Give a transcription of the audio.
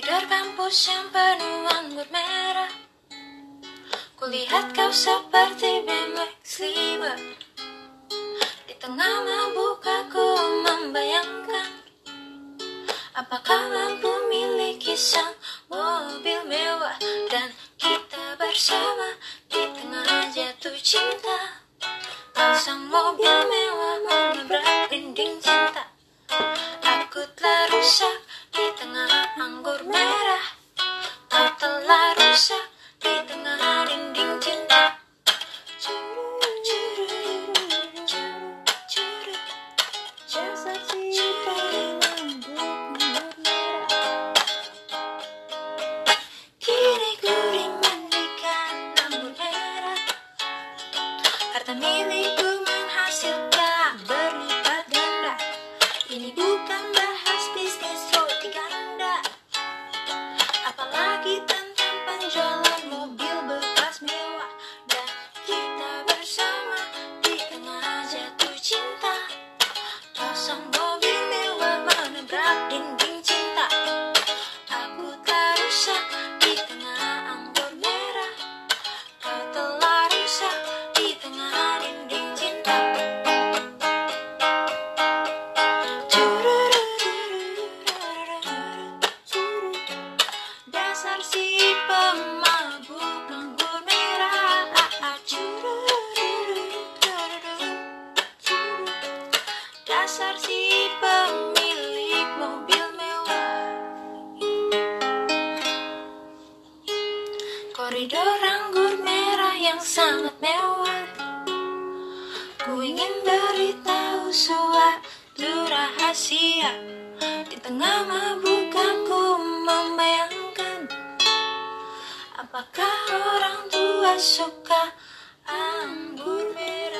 bungkus yang penuh anggur merah. Kulihat kau seperti BMW Sliver Di tengah mabuk aku membayangkan Apakah mampu miliki sang mobil mewah? Dan kita bersama di tengah jatuh cinta. Pasang mobil mewah menabrak dinding cinta. Aku telah rusak anggur merah Dasar si pemilik mobil mewah. Koridor anggur merah yang sangat mewah. Ku ingin beritahu suatu rahasia. Di tengah mabuk aku membayangkan Apakah orang tua suka anggur merah